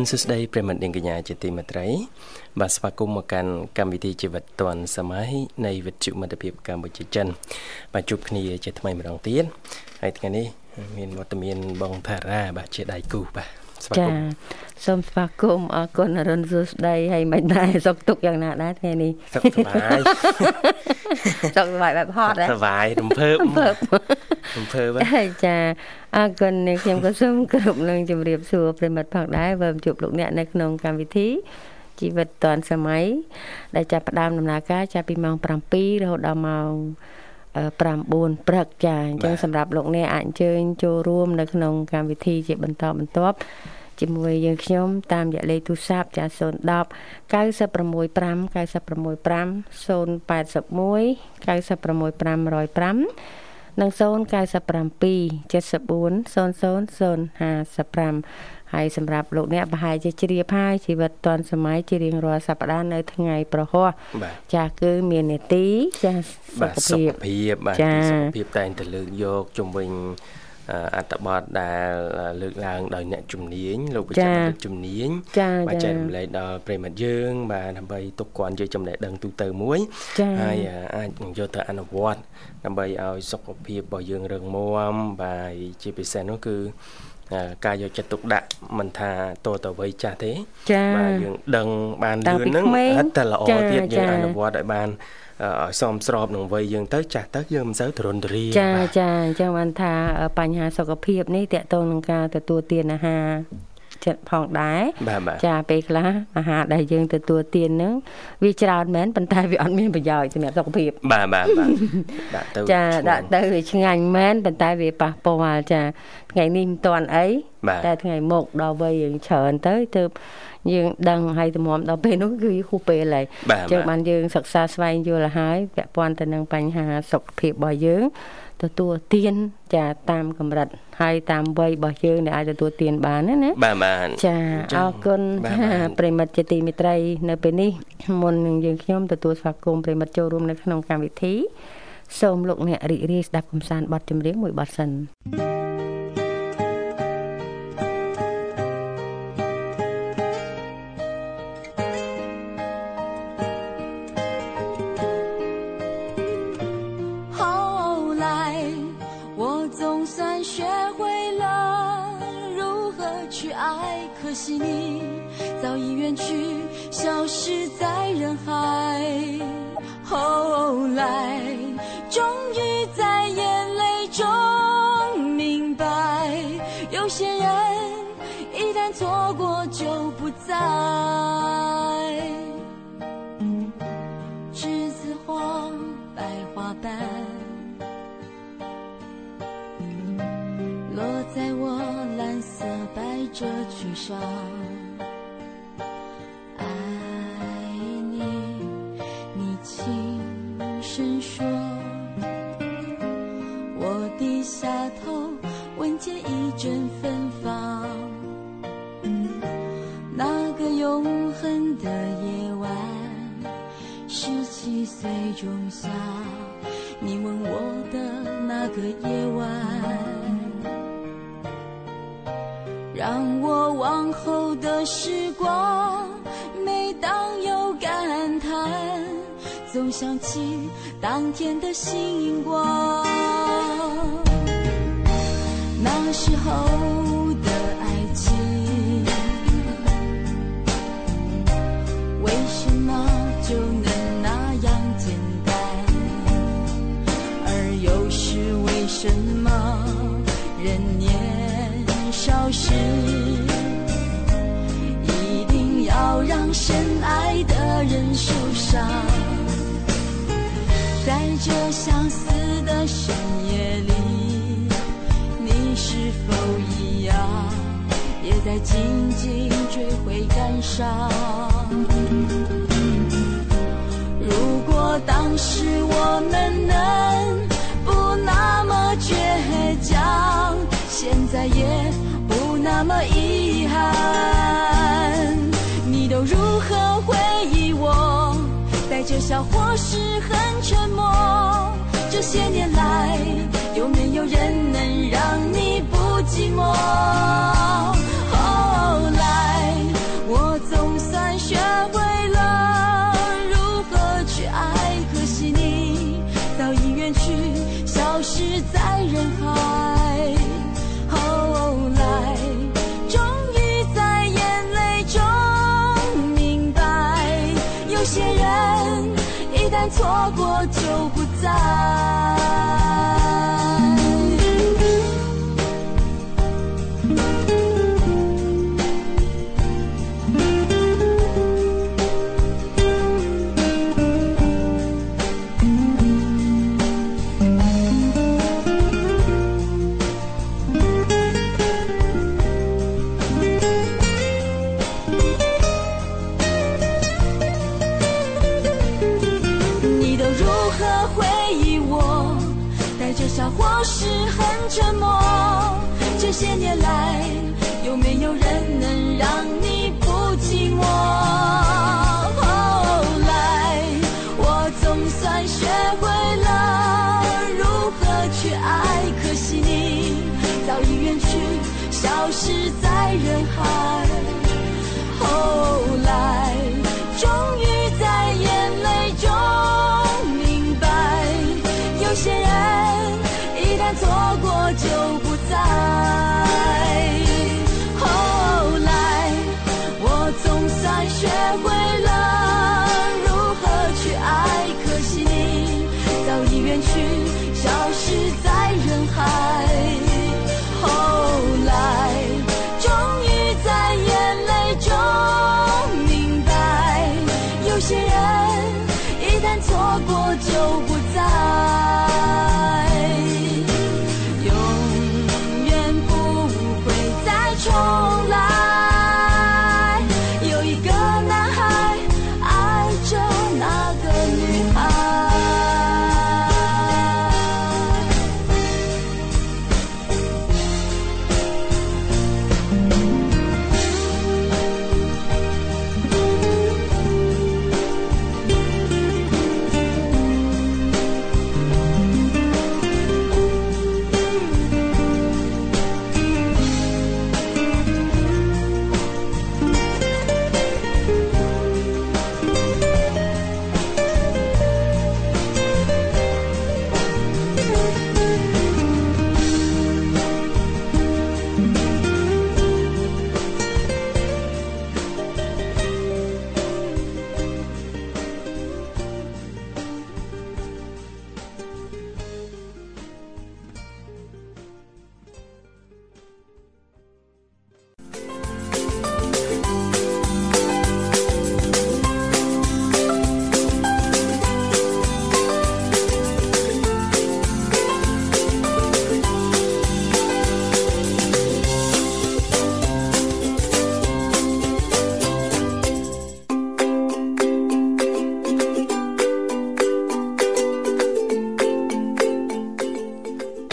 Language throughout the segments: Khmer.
នសួស្តីប្រិមត្តនាងកញ្ញាជាទីមេត្រី បាទស្វាគមន៍មកកាន់កម្មវិធីជីវិតឌွန်សម័យនៃវិទ្យុមិត្តភាពកម្ពុជាចិន បាទជួបគ្នាជាថ្មីម្ដងទៀតហើយថ្ងៃនេះមានវត្តមានបងថារាបាទជាដៃគូបាទ ស្វាគមន៍សូមស្វាគមន៍អរគុណអរុនសួស្តីហើយមិនដែរសុខទុក្ខយ៉ាងណាដែរថ្ងៃនេះសុខសប្បាយសុខសប្បាយបែបហត់ដែរសប្បាយរំភើបរំភើបរំភើបហើយចាអរគុណនេះខ្ញុំក៏សូមគ្រប់នឹងជម្រាបសួរប្រិមិត្តផងដែរវិលជួបលោកអ្នកនៅក្នុងកម្មវិធីជីវិតឌွန်សម័យដែលចាប់ផ្ដើមដំណើរការចាប់ពីម៉ោង7រហូតដល់ម៉ោង 9ព្រឹកចាអញ្ចឹងសម្រាប់លោកអ្នកអាចអញ្ជើញចូលរួម នៅក្នុងកម្មវិធីជាបន្តបន្ទាប់ជាមួយយើងខ្ញុំតាមរយៈលេខទូរស័ព្ទចា010 965 965 081 965 105និង097 74 00055 ហើយសម្រាប់លោកអ្នកប្រហែលជាជ្រាបហើយជីវិតឌွန်សម័យជារៀងរាល់សប្តាហ៍នៅថ្ងៃប្រហោះចាស់គឺមាននេតិចាស់សុខភាពសុខភាពបាទសុខភាពតែងតែលើកយកជំវិញអត្តបទដែលលើកឡើងដោយអ្នកជំនាញលោកវិជ្ជាបណ្ឌិតជំនាញបាទចែករំលែកដល់ប្រិមត្តយើង បាទដើម្បីទុកគាត់យកចំណេះដឹងទូទៅមួយហើយអាចនឹងយកទៅអនុវត្តដើម្បីឲ្យសុខភាពរបស់យើងរឹងមាំបាទជាពិសេសនោះគឺ ការយកចិត្តទុកដាក់មិនថាតទៅវ័យចាស់ទេបាទយើងដឹងបានលឿនហ្នឹងហិតតែល្អទៀតយើងអនុវត្តឲ្យបានឲ្យសមស្របនឹងវ័យយើងទៅចាស់ទៅយើងមិនសូវទរនទរាចាចាអញ្ចឹងបានថាបញ្ហាសុខភាពនេះតកតងនឹងការទទួលទានអាហារ ចិត្តផងដែរចាពេលខ្លះអាហារដែលយើងទទួលទានហ្នឹងវាច្រើនមែនប៉ុន្តែវាអត់មានប្រយោជន៍សម្រាប់សុខភាពបាទបាទបាទដាក់ទៅចាដាក់ទៅវាឆ្ងាញ់មែនប៉ុន្តែវាប៉ះពាល់ចាថ្ងៃនេះមិនទាន់អីតែថ្ងៃមុខដល់វ័យយើងច្រើនទៅទើបយើងដឹងហើយទំមដល់ពេលនោះគឺហួសពេលហើយចឹងបានយើងសិក្សាស្វែងយល់ហើយពាក់ព័ន្ធទៅនឹងបញ្ហាសុខភាពរបស់យើង ទទួលទានចាតាមកម្រិតហើយតាមវ័យរបស់យើងដែលអាចទទួលទានបានណាណាបាទបាទចាអរគុណប្រិមិត្តជាទីមេត្រី នៅពេលនេះមុននឹងយើងខ្ញុំទទួលស្វាគមន៍ប្រិមិត្តចូលរួមនៅក្នុងកម្មវិធីសូមលោកអ្នករីករាយស្ដាប់កំសាន្តបទចម្រៀងមួយបទសិន thank you 你早已远去，消失在人海。后来，终于在眼泪中明白，有些人一旦错过就不再。栀子花白花瓣，落在我蓝色这沮丧。在紧紧追悔感伤。如果当时我们能不那么倔强，现在也不那么遗憾。你都如何回忆我？带着笑或是很沉默？这些年来，有没有人能让你不寂寞？后来终于在眼泪中明白有些人一旦错过就不再。是很沉默？这些年来，有没有人能让你不寂寞？后来，我总算学会了如何去爱，可惜你早已远去，消失在人海。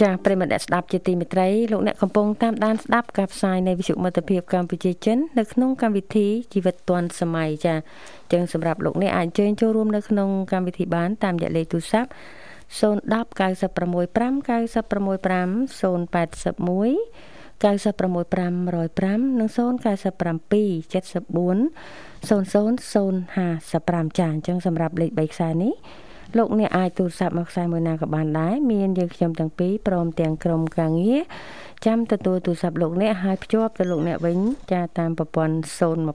ចាប្រិមត្តអ្នកស្ដាប់ជាទីមេត្រីលោកអ្នកកំពុងតាមដានស្ដាប់ការផ្សាយនៃវិទ្យុមិត្តភាពកម្ពុជាចិននៅក្នុងកម្មវិធីជីវិតឌွန်សម័យចាចឹងសម្រាប់លោកអ្នកអាចអញ្ជើញចូលរួមនៅក្នុងកម្មវិធីបានតាមរយៈលេខទូរស័ព្ទ010 965 965 081 96505និង097 74 00055ចាអញ្ចឹងសម្រាប់លេខ3ខ្សែនេះ លោកអ្នកអាចទូរស័ព្ទមកខ្សែមួយណាក៏បានដែរមានយើងខ្ញុំទាំងពីរព្រមទាំងក្រុមការងារចាំទទួលទូរស័ព្ទលោកអ្នកហើយភ្ជាប់ទៅលោកអ្នកវិញចាតាមប្រព័ន្ធ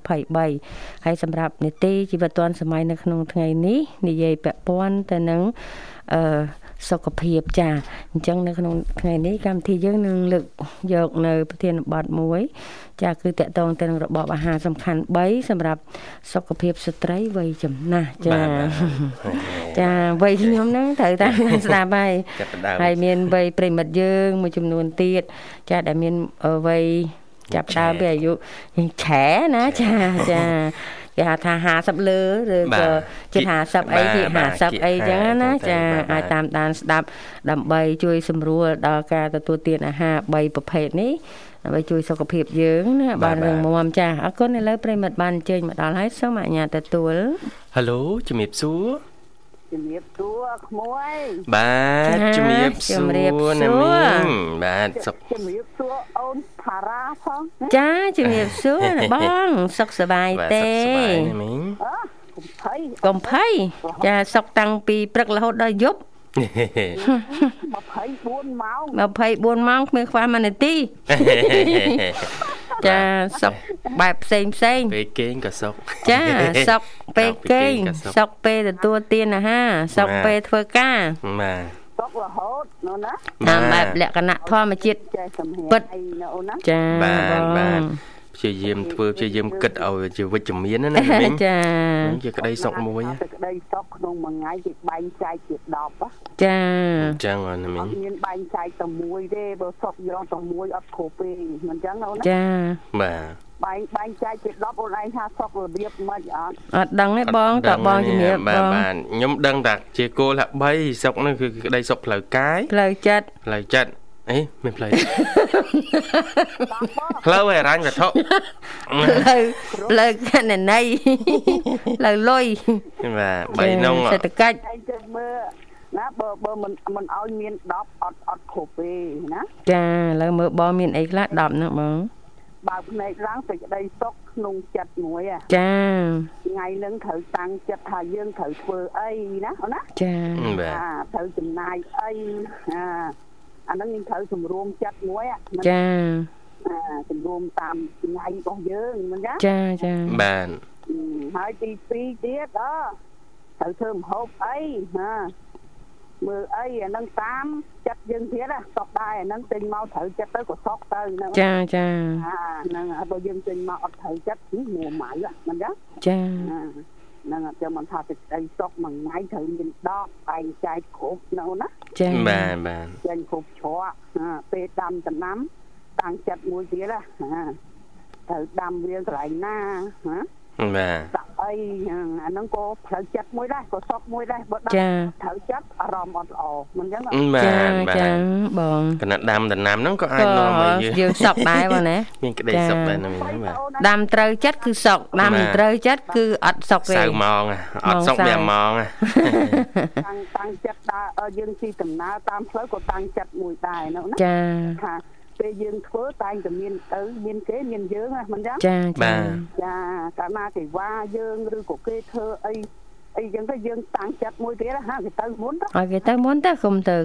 023ហើយសម្រាប់នេតិជីវិតឌွန်សម័យនៅក្នុងថ្ងៃនេះនិយាយពាក់ព័ន្ធទៅនឹងអឺ សុខភាពចាអញ្ចឹងនៅក្នុងថ្ងៃនេះកម្មវិធីយើងនឹងលើកយកនៅប្រធានបទមួយ ចាគឺតកតងទៅនឹងរបបអាហារសំខាន់3សម្រាប់សុខភាពស្ត្រីវ័យចំណាស់ចាចាវ័យខ្ញុំហ្នឹងត្រូវតាមស្ដាប់ហើយហើយមានវ័យប្រិមិត្តយើងមួយចំនួនទៀតចាដែលមានវ័យចាប់ដើមពីអាយុយ៉ាងឆែណាចាចា គេហៅថា50លើឬក៏ជិត50អីជា50អីចឹងណាចាអាចតាមដានស្ដាប់ដើម្បីជួយសម្រួលដល់ការទទួលទានអាហារ3ប្រភេទនេះដើម្បីជួយសុខភាពយើងណាបានរឹងមាំចាអរគុណឥឡូវប្រិមិត្តបានអញ្ជើញមកដល់ហើយសូមអញ្ញាតទទួល Halo ជំរាបសួរ ជំរាបសួរក្មួយបាទជំរាបសួរណាមីងបាទសុខជំរាបសួរអូនផារ៉ាផងចាជំរាបសួរណាបង សុខសប្បាយទេសុខសប្បាយណាមីងកុំភ័យកុំភ័យចាសុខតាំងពីព្រឹករហូតដល់យប់24ម៉ោង24ម៉ោងគ្មានខ្វះ1នាទី ចាសុកបែបផ្សេងផ្សេងពេលគេងក៏សុកចាសុកពេលគេងសុកពេលទទួលទានអាហារសុកពេលធ្វើការបាទសុករហូតនោះណាតាមបែបលក្ខណៈធម្មជាតិពិតចាបាទបាទ ព្យាយាមធ្វើព្យាយាមគិតឲ្យជាវិជ្ជមានណាណាមីងចាជាក្តីសុខមួយក្តីសុខក្នុងមួយថ្ងៃគេបែងចែកជា10ចាអញ្ចឹងណាមីងមានបែងចែកតែមួយទេបើសុខយកតែមួយអត់គ្រប់ទេមិនអញ្ចឹងណាចាបាទបែងបែងចែកជា10អូនឯងថាសុខរបៀបមិនអត់អត់ដឹងទេបងតើបងជំរាបបងបាទខ្ញុំដឹងតែជាគោល3សុខនោះគឺក្តីសុខផ្លូវកាយផ្លូវចិត្តផ្លូវចិត្ត អេមានផ្លូវផ្លូវអរាញ់វត្ថុផ្លូវផ្លូវកណន័យផ្លូវលុយបាទ3នងសេដ្ឋកិច្ចមើលណាបើបើមិនមិនឲ្យមាន10អត់អត់គ្រប់ទេណាចាឥឡូវមើលបងមានអីខ្លះ10ណាបងបើភ្នែកឡើងសេចក្តីសុខក្នុងចិត្តមួយចាថ្ងៃនឹងត្រូវតាំងចិត្តថាយើងត្រូវធ្វើអីណាអូនណាចាត្រូវចំណាយអីអា អាហ្នឹងយើងត្រូវសម្រួមចិត្តមួយចាអាសម្រួមតាមថ្ងៃរបស់យើងមិនចាចាចាបាទហើយទី2ទៀតអត្រូវធ្វើម្ហូបអីណាមើលអីអានឹងតាមចិត្តយើងទៀតណាសក់ដែរអានឹងទិញមកត្រូវចិត្តទៅក៏សក់ទៅហ្នឹងចាចាហ្នឹងបើយើងទិញមកអត់ត្រូវចិត្តមួម៉ៅមិនចឹងចា ហ្នឹងអត់ចាំមិនថាទឹកដីសុកមួយថ្ងៃត្រូវមានដកបែងចែកគ្រប់នៅណាចាបាទបាទចេញគ្រប់ច្រកពេលដាំដំណាំតាំងចិត្តមួយទៀតណាត្រូវដាំវាកន្លែងណាណាបាទដាក់ អីអាហ្នឹងក៏ផ្លូវចិត្តមួយដែរក៏សក់មួយដែរបើដាក់ត្រូវចិត្តអារម្មណ៍អត់ល្អមិនចឹងចាចាបងកណដាំដំណាំហ្នឹងក៏អាចនាំឲ្យយើងយើងសក់ដែរបងណាមានក្តីសក់ដែរហ្នឹងបាទដាំត្រូវចិត្តគឺសក់ដាំមិនត្រូវចិត្តគឺអត់សក់ទេសៅម៉ងអត់សក់វាម៉ងតាំងតាំងចិត្តដើរយើងស៊ីដំណើរតាមផ្លូវក៏តាំងចិត្តមួយដែរណាចាថា ពេលយើងធ្វើតែងតែមានទៅមានគេមានយើងណាមិនចឹងចាចាចាកាលណាគេវាយើងឬក៏គេធ្វើអីអីចឹងទៅយើងតាំងចិត្តមួយទៀតហាគេទៅមុនទៅឲ្យគេទៅមុនទៅគុំទៅ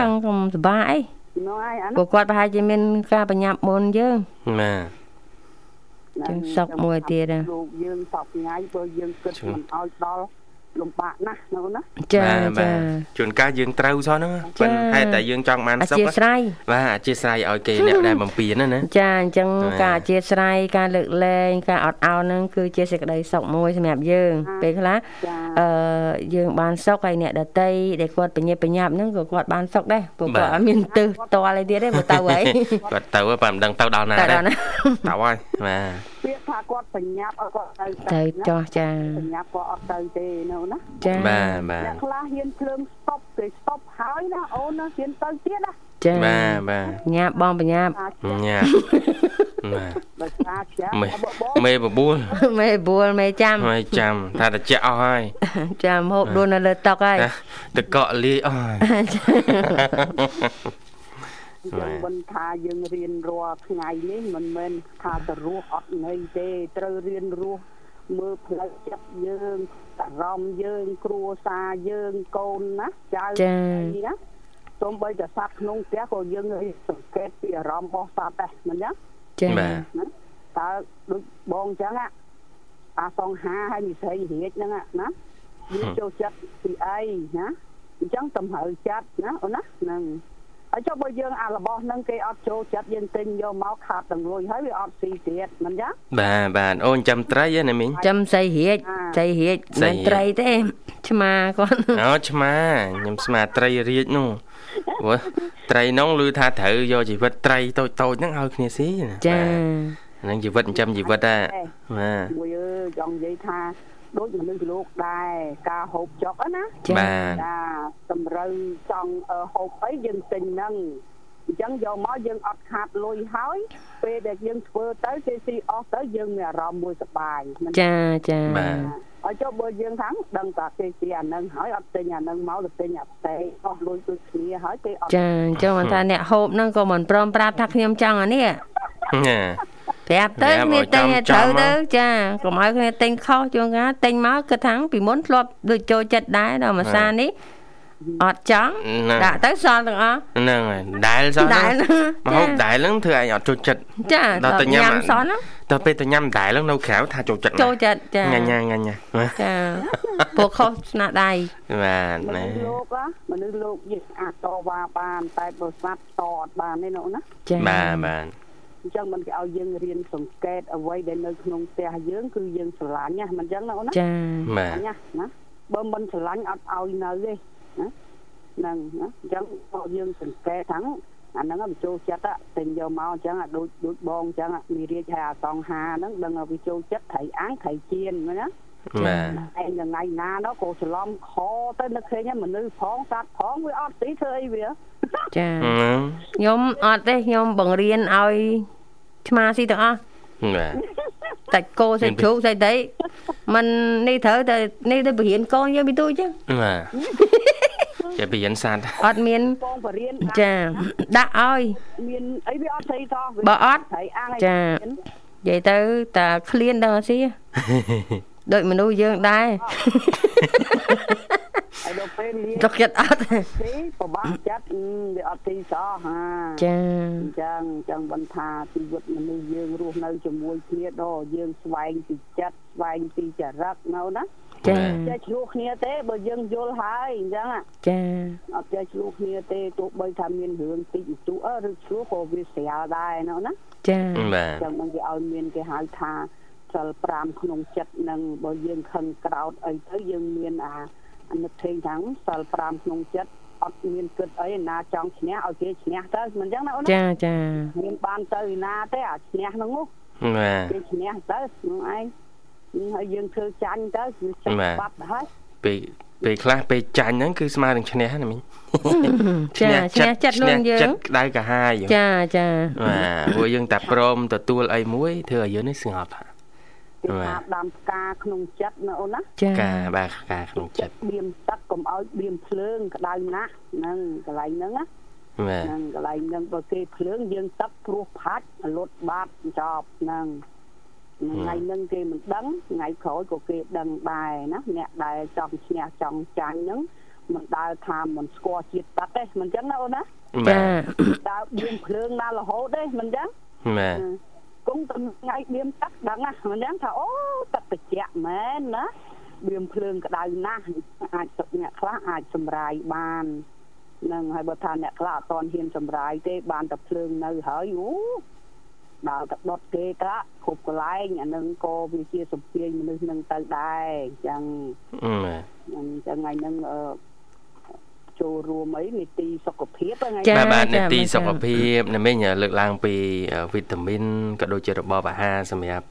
ខាងគុំសបាអីនោះហើយអានោះគាត់ប្រហែលជាមានការបញ្ញាប់មុនយើងបាទចឹងសក់មួយទៀតលោកយើងសក់ថ្ងៃបើយើងគិតមិនឲ្យដល់ លំបាកណាស់នោះណាចាចាជួនកាលយើងត្រូវសោះហ្នឹងប៉ុន្តែតែយើងចង់បានសុខអធិស្ឋានបាទអធិស្ឋានឲ្យគេអ្នកដែលបំពេញណាណាចាអញ្ចឹងការអធិស្ឋានការលើកលែងការអត់ឱនហ្នឹងគឺជាសេចក្តីសុខមួយសម្រាប់យើង ពេលខ្លះអឺយើងបានសុខហើយអ្នកដតីដែលគាត់បញ្ញាបញ្ញាប់ហ្នឹងក៏គាត់បានសុខដែរព្រោះគាត់អត់មានទិសតលអីទៀតទេមកទៅហើយគាត់ទៅតែមិនដឹងទៅដល់ណាដែរទៅហើយបាទពាក្យថាគាត់បញ្ញាប់ឲ្យគាត់ទៅទៅចោះចាបញ្ញាប់គាត់អត់ទៅទេនៅណាចាបាទបាទអ្នកខ្លះហ៊ានភ្លើងស្តុបគេស្តុបហើយណាអូនណាហ៊ានទៅទៀតណាចាបាទបាទញាប់បងបញ្ញាប់ញាប់បាទបើស្អាតចាមេបបួលមេបបួលមេចាំមេចាំថាតិចអស់ហើយចាំហូបដួលនៅលើតុហើយតកកលាយអស់ហើយ យើងមិនថាយើងរៀនរាល់ថ្ងៃនេះមិនមែនថាទៅរស់អត់ន័យទេត្រូវរៀនរស់មើលផ្លូវចិត្តយើងអារម្មណ៍យើងគ្រួសារយើងកូនណាចៅណាសូម្បីតែសត្វក្នុងផ្ទះក៏យើងសង្កេតពីអារម្មណ៍របស់សត្វដែរមិនចឹងចា៎តើដូចបងចឹងអាសងហាហើយនិស័យរាជហ្នឹងណាវាចូលចិត្តពីអីណាអញ្ចឹងតម្រូវចិត្តណាអូនណាហ្នឹងហើយ ចុះបើយើងអារបស់ហ្នឹងគេអត់ចូលចិត្តយើងទិញយកមកខាតទាំងលុយហើយវាអត់ស៊ីទៀតមិនចឹងបាទបាទអូនចាំត្រីណាមីងចាំសៃរាជសៃរាជមិនត្រីទេឆ្មាគាត់អូឆ្មាខ្ញុំស្មាត្រីរាជនោះព្រោះត្រីនោះឮថាត្រូវយកជីវិតត្រីតូចតូចហ្នឹងឲ្យគ្នាស៊ីណាចាហ្នឹងជីវិតចិញ្ចឹមជីវិតដែរបាទមួយអើយចង់និយាយថា ដូចមនុស្សលោកដែរការហូបចុកណាចាបាទចាតម្រូវចង់អឺហូបអីយើងទិញហ្នឹងអញ្ចឹងយកមកយើងអត់ខាតលុយហើយពេលដែលយើងធ្វើទៅគេស៊ីអស់ទៅយើងមានអារម្មណ៍មួយសប្បាយមិនចាចាបាទឲ្យចុះបើយើងថាដឹងតែគេស៊ីអាហ្នឹងហើយអត់ទិញអាហ្នឹងមកទៅទិញអាផ្សេងអស់លុយដូចគ្នាហើយគេអត់ចាអញ្ចឹងមិនថាអ្នកហូបហ្នឹងក៏មិនព្រមប្រាប់ថាខ្ញុំចង់អានេះណា ប្រាប់ទៅប្រាប់គ្នាឲ្យទិញចំឲ្យត្រូវចំមកទៅចាកុំឲ្យគ្នាទិញខុសជួនកាលទិញមកគិតថាពីមុនធ្លាប់ដូចចូលចិត្តដែរដល់មួយសានេះអត់ចង់ហ្នឹងដាក់ទៅសល់ទាំងអស់ហ្នឹងហើយដែលសោះដែលហ្នឹងមកហូបដែលហ្នឹងធ្វើឲ្យអត់ចូលចិត្តចាដល់ទៅញ៉ាំសល់ហ្នឹងដល់ពេលទៅញ៉ាំដែលហ្នឹងនៅក្រៅថាចូលចិត្តណាស់ចូលចិត្តចាញ៉ាំញ៉ាំញ៉ាំញ៉ាំចាព្រោះខុសស្នាដៃបាទមនុណាស្សលោកណាមនុស្សលោកយើងអាចតវ៉ាបានតែបើស្មាត់តអត់បានទេនោះណាចាបាទបាទ អញ្ចឹងមិនគេឲ្យយើងរៀនសង្កេតអ្វីដែលនៅក្នុងផ្ទះយើងគឺយើងស្រឡាញ់ណាមិនអញ្ចឹងណាអូនណាចាបាទណាណាបើមិនស្រឡាញ់អត់ឲ្យនៅទេណាហ្នឹងណាអញ្ចឹងបើយើងសង្កេតថាអាហ្នឹងវាចូលចិត្តอะទិញយកមកអញ្ចឹងអាដូចដូចបងអញ្ចឹងមីរាជហើយអាសង្ហាហ្នឹងដឹងថាវាចូលចិត្តត្រីអាំងត្រីចៀនមែនណាបាទឯងថ្ងៃណានោះក៏ច្រឡំខទៅនឹកឃើញមនុស្សផងសត្វផងវាអត់ទីធ្វើអីវាចាហ្នឹងខ្ញុំអត់ទេខ្ញុំបង្រៀនឲ្យ ឆ្មាស៊ីទាំងអស់បាទសាច់គោសាច់ជ្រូកសាច់ដីມັນនេះត្រូវតែនេះទៅបរៀនកូនយើងពីទូចឹងបាទចេះបរៀនសัตว์អត់មានបងបរៀនចាដាក់ឲ្យមានអីវាអត់ស្អីតោះបើអត់ចានិយាយទៅតាឃ្លានដល់អាស៊ីដូចមនុស្សយើងដែរ ហើយដល់ពេលលៀទុកចិត្តអត់ទីប្របាក់ចិត្តអឺវាអត់ទីសោះហាចាអញ្ចឹងអញ្ចឹងបន្តថាជីវិតមនុស្សយើងរស់នៅជាមួយគ្នាដល់យើងស្វែងពីចិត្តស្វែងពីចរិតនៅណាចាចេះឆ្លោះគ្នាទេបើយើងយល់ហើយអញ្ចឹងចាអត់ចេះឆ្លោះគ្នាទេទោះបីថាមានរឿងតិចបន្តួចអឺឬឆ្លោះក៏វាស្រាលដែរនៅណាចាបាទចឹងមិនគេឲ្យមានគេហៅថាសិល5ក្នុងចិត្តនឹងបើយើងខឹងក្រោតអីទៅយើងមានអាអា និតថេងថាងសិល5ក្នុងចិត្តអត់មានគិតអីណាចង់ឈ្នះឲ្យគេឈ្នះទៅមិនចឹងណាអូនណាចាចាមានបានទៅឯណាទេអាឈ្នះហ្នឹងនោះបាទគេឈ្នះទៅហ្នឹងឯងហើយយើងធ្វើចាញ់ទៅគឺចាញ់បាត់ហើយពេលពេលខ្លះពេលចាញ់ហ្នឹងគឺស្មើនឹងឈ្នះណាមីងចាឈ្នះចិត្តខ្លួនយើងចិត្តក្តៅកាហាយចាចាបាទព្រោះយើងតែព្រមទទួលអីមួយធ្វើឲ្យយើងនេះស្ងប់ គេថាដាំផ្កាក្នុងចិត្តណាអូនណាចាការបាទការក្នុងចិត្តបៀមទឹកកុំឲ្យបៀមភ្លើងក្តៅណាស់ហ្នឹងកន្លែងហ្នឹងណាបាទហ្នឹងកន្លែងហ្នឹងបើគេភ្លើងយើងទឹកព្រោះផាច់លុតបាតចប់ហ្នឹងថ្ងៃហ្នឹងគេមិនដឹងថ្ងៃក្រោយក៏គេដឹងដែរណាអ្នកដែលចង់ឈ្នះចង់ចាញ់ហ្នឹងមិនដើរថាមិនស្គាល់ជាតិទឹកទេមិនចឹងណាអូនណាបាចាទដើរបៀមភ្លើងណារហូតទេមិនចឹងបាទ គង់តែថ្ងៃបៀមទឹកដឹងណាមិនចឹងថាអូទឹកត្រជាក់មែនណាបៀមភ្លើងក្តៅណាស់អាចទឹកអ្នកខ្លះអាចសម្រាយបាននឹងហើយបើថាអ្នកខ្លះអត់តហ៊ានសម្រាយទេ បានតែភ្លើងនៅហើយអូដល់តែដុតគេតាគ្រប់កន្លែងអានឹងក៏វាជាសម្ពាធមនុស្សនឹងទៅដែរអញ្ចឹងបាទអញ្ចឹងថ្ងៃហ្នឹងអឺ ចូលរួមអីនីតិសុខភាពហ្នឹងថ្ងៃចាបាទបាទចានីតិចាសុខភាពណាមិញលើកឡើងពីវីតាមីនក៏ដូចជារបបអាហារសម្រាប់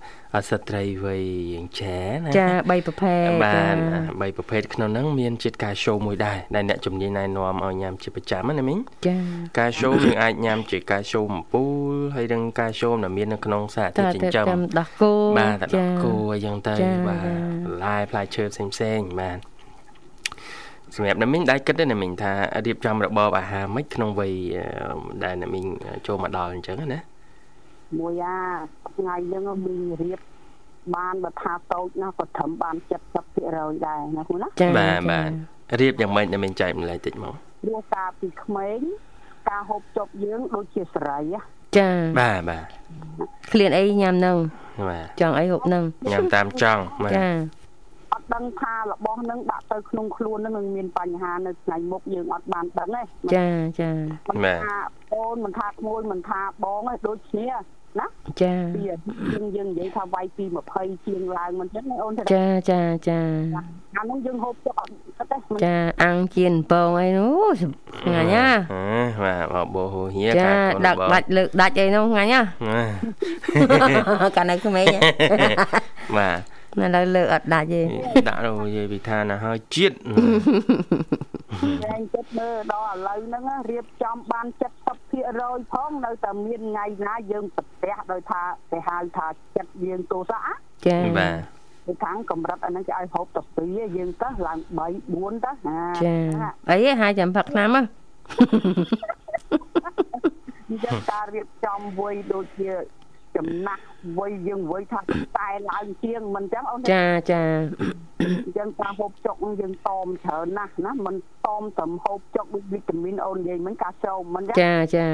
ស្ត្រីវ័យយ៉ាងចាណាចា3ប្រភេទបាទបីប្រភេទក្នុងហ្នឹងមានជាតិកាល់ស្យូមមួយដែរដែលអ្នកជំនាញណែនាំឲ្យញ៉ាំជាប្រចាំណាមិញចាកាល់ស្យូមយើងអាចញ៉ាំជាកាល់ស្យូមអំពូលហើយនឹងកាល់ស្យូមដែលមាននៅក្នុងសារធាតុចិញ្ចឹមតាមដោះគោបាទតែដល់គោអីចឹងទៅចាបាទចាបន្លែផ្លែឈើផ្សេងផ្សេងៗបាទ សម្រាប់អ្នកមីងដែរគិតទេអ្នកមីងថារៀបចំរបបអាហារមិនក្នុងវ័យអឺដែលអ្នកមីងចូលមកដល់អញ្ចឹងណាមួយអាថ្ងៃហ្នឹងមានរៀបបានបើថាតូចណាស់ក៏ត្រឹមបាន70%ដែរណាគូណាចាបាទចាបាទរៀបយ៉ាងម៉េចអ្នកមីងចែកម្លែកតិចមកព្រោះកាលពីក្មេងការហូបចុកយើងដូចជាសេរីណាចាបាទបាទឃ្លានអីញ៉ាំនឹងបាទចង់អីហូបនឹងញ៉ាំតាមចង់បាទចាអត់ ដឹងថារបស់នឹងដាក់ទៅក្នុងខ្លួននឹងនឹងមានបញ្ហានៅថ្ងៃមុខយើងអត់បានដឹងទេចាចាមិនថាអូនមិនថាក្មួយមិនថាបងទេដូចគ្នាណាចាពីយើងយើងនិយាយថាវាយពី20ជាងឡើងមិនចឹងអូនថាចាចាចាអានោះយើងហូបចុកអត់គិតទេចាអាំងជៀនពងអីនោះឆ្ងាញ់ណាបាទបបោហូហៀចាខាដាក់ដាច់លើកដាច់អីនោះឆ្ងាញ់ណាកាលនៅក្មេងបាទណា ឥឡូវលើកអត់ដាច់ទេដាក់ទៅនិយាយពីឋានណាហើយជាតិតែចិត្តមើលដល់ឥឡូវហ្នឹងរៀបចំបាន70%ផងនៅតែមានថ្ងៃណាយើងប្រទះដោយថាគេហៅថាចិត្តយើងទោសៈចាបាទពីខាងកម្រិតអាហ្នឹងគេឲ្យហូបទៅពីរយើងទៅឡើង3 4ទៅណាចាអីហើយចាំផឹកថ្នាំហ៎អញ្ចឹងការរៀបចំវ័យដូចជាចំណាស់ វ័យយើងវ័យថាតែឡើងជាងមិនអញ្ចឹងអូនចាចាអញ្ចឹងការហូបចុកហ្នឹងយើងតមច្រើនណាស់ណាមិនតមត្រឹមហូបចុកដូចវីតាមីនអូននិយាយមិញកាល់ស្យូមមិនអញ្ចឹងចាចា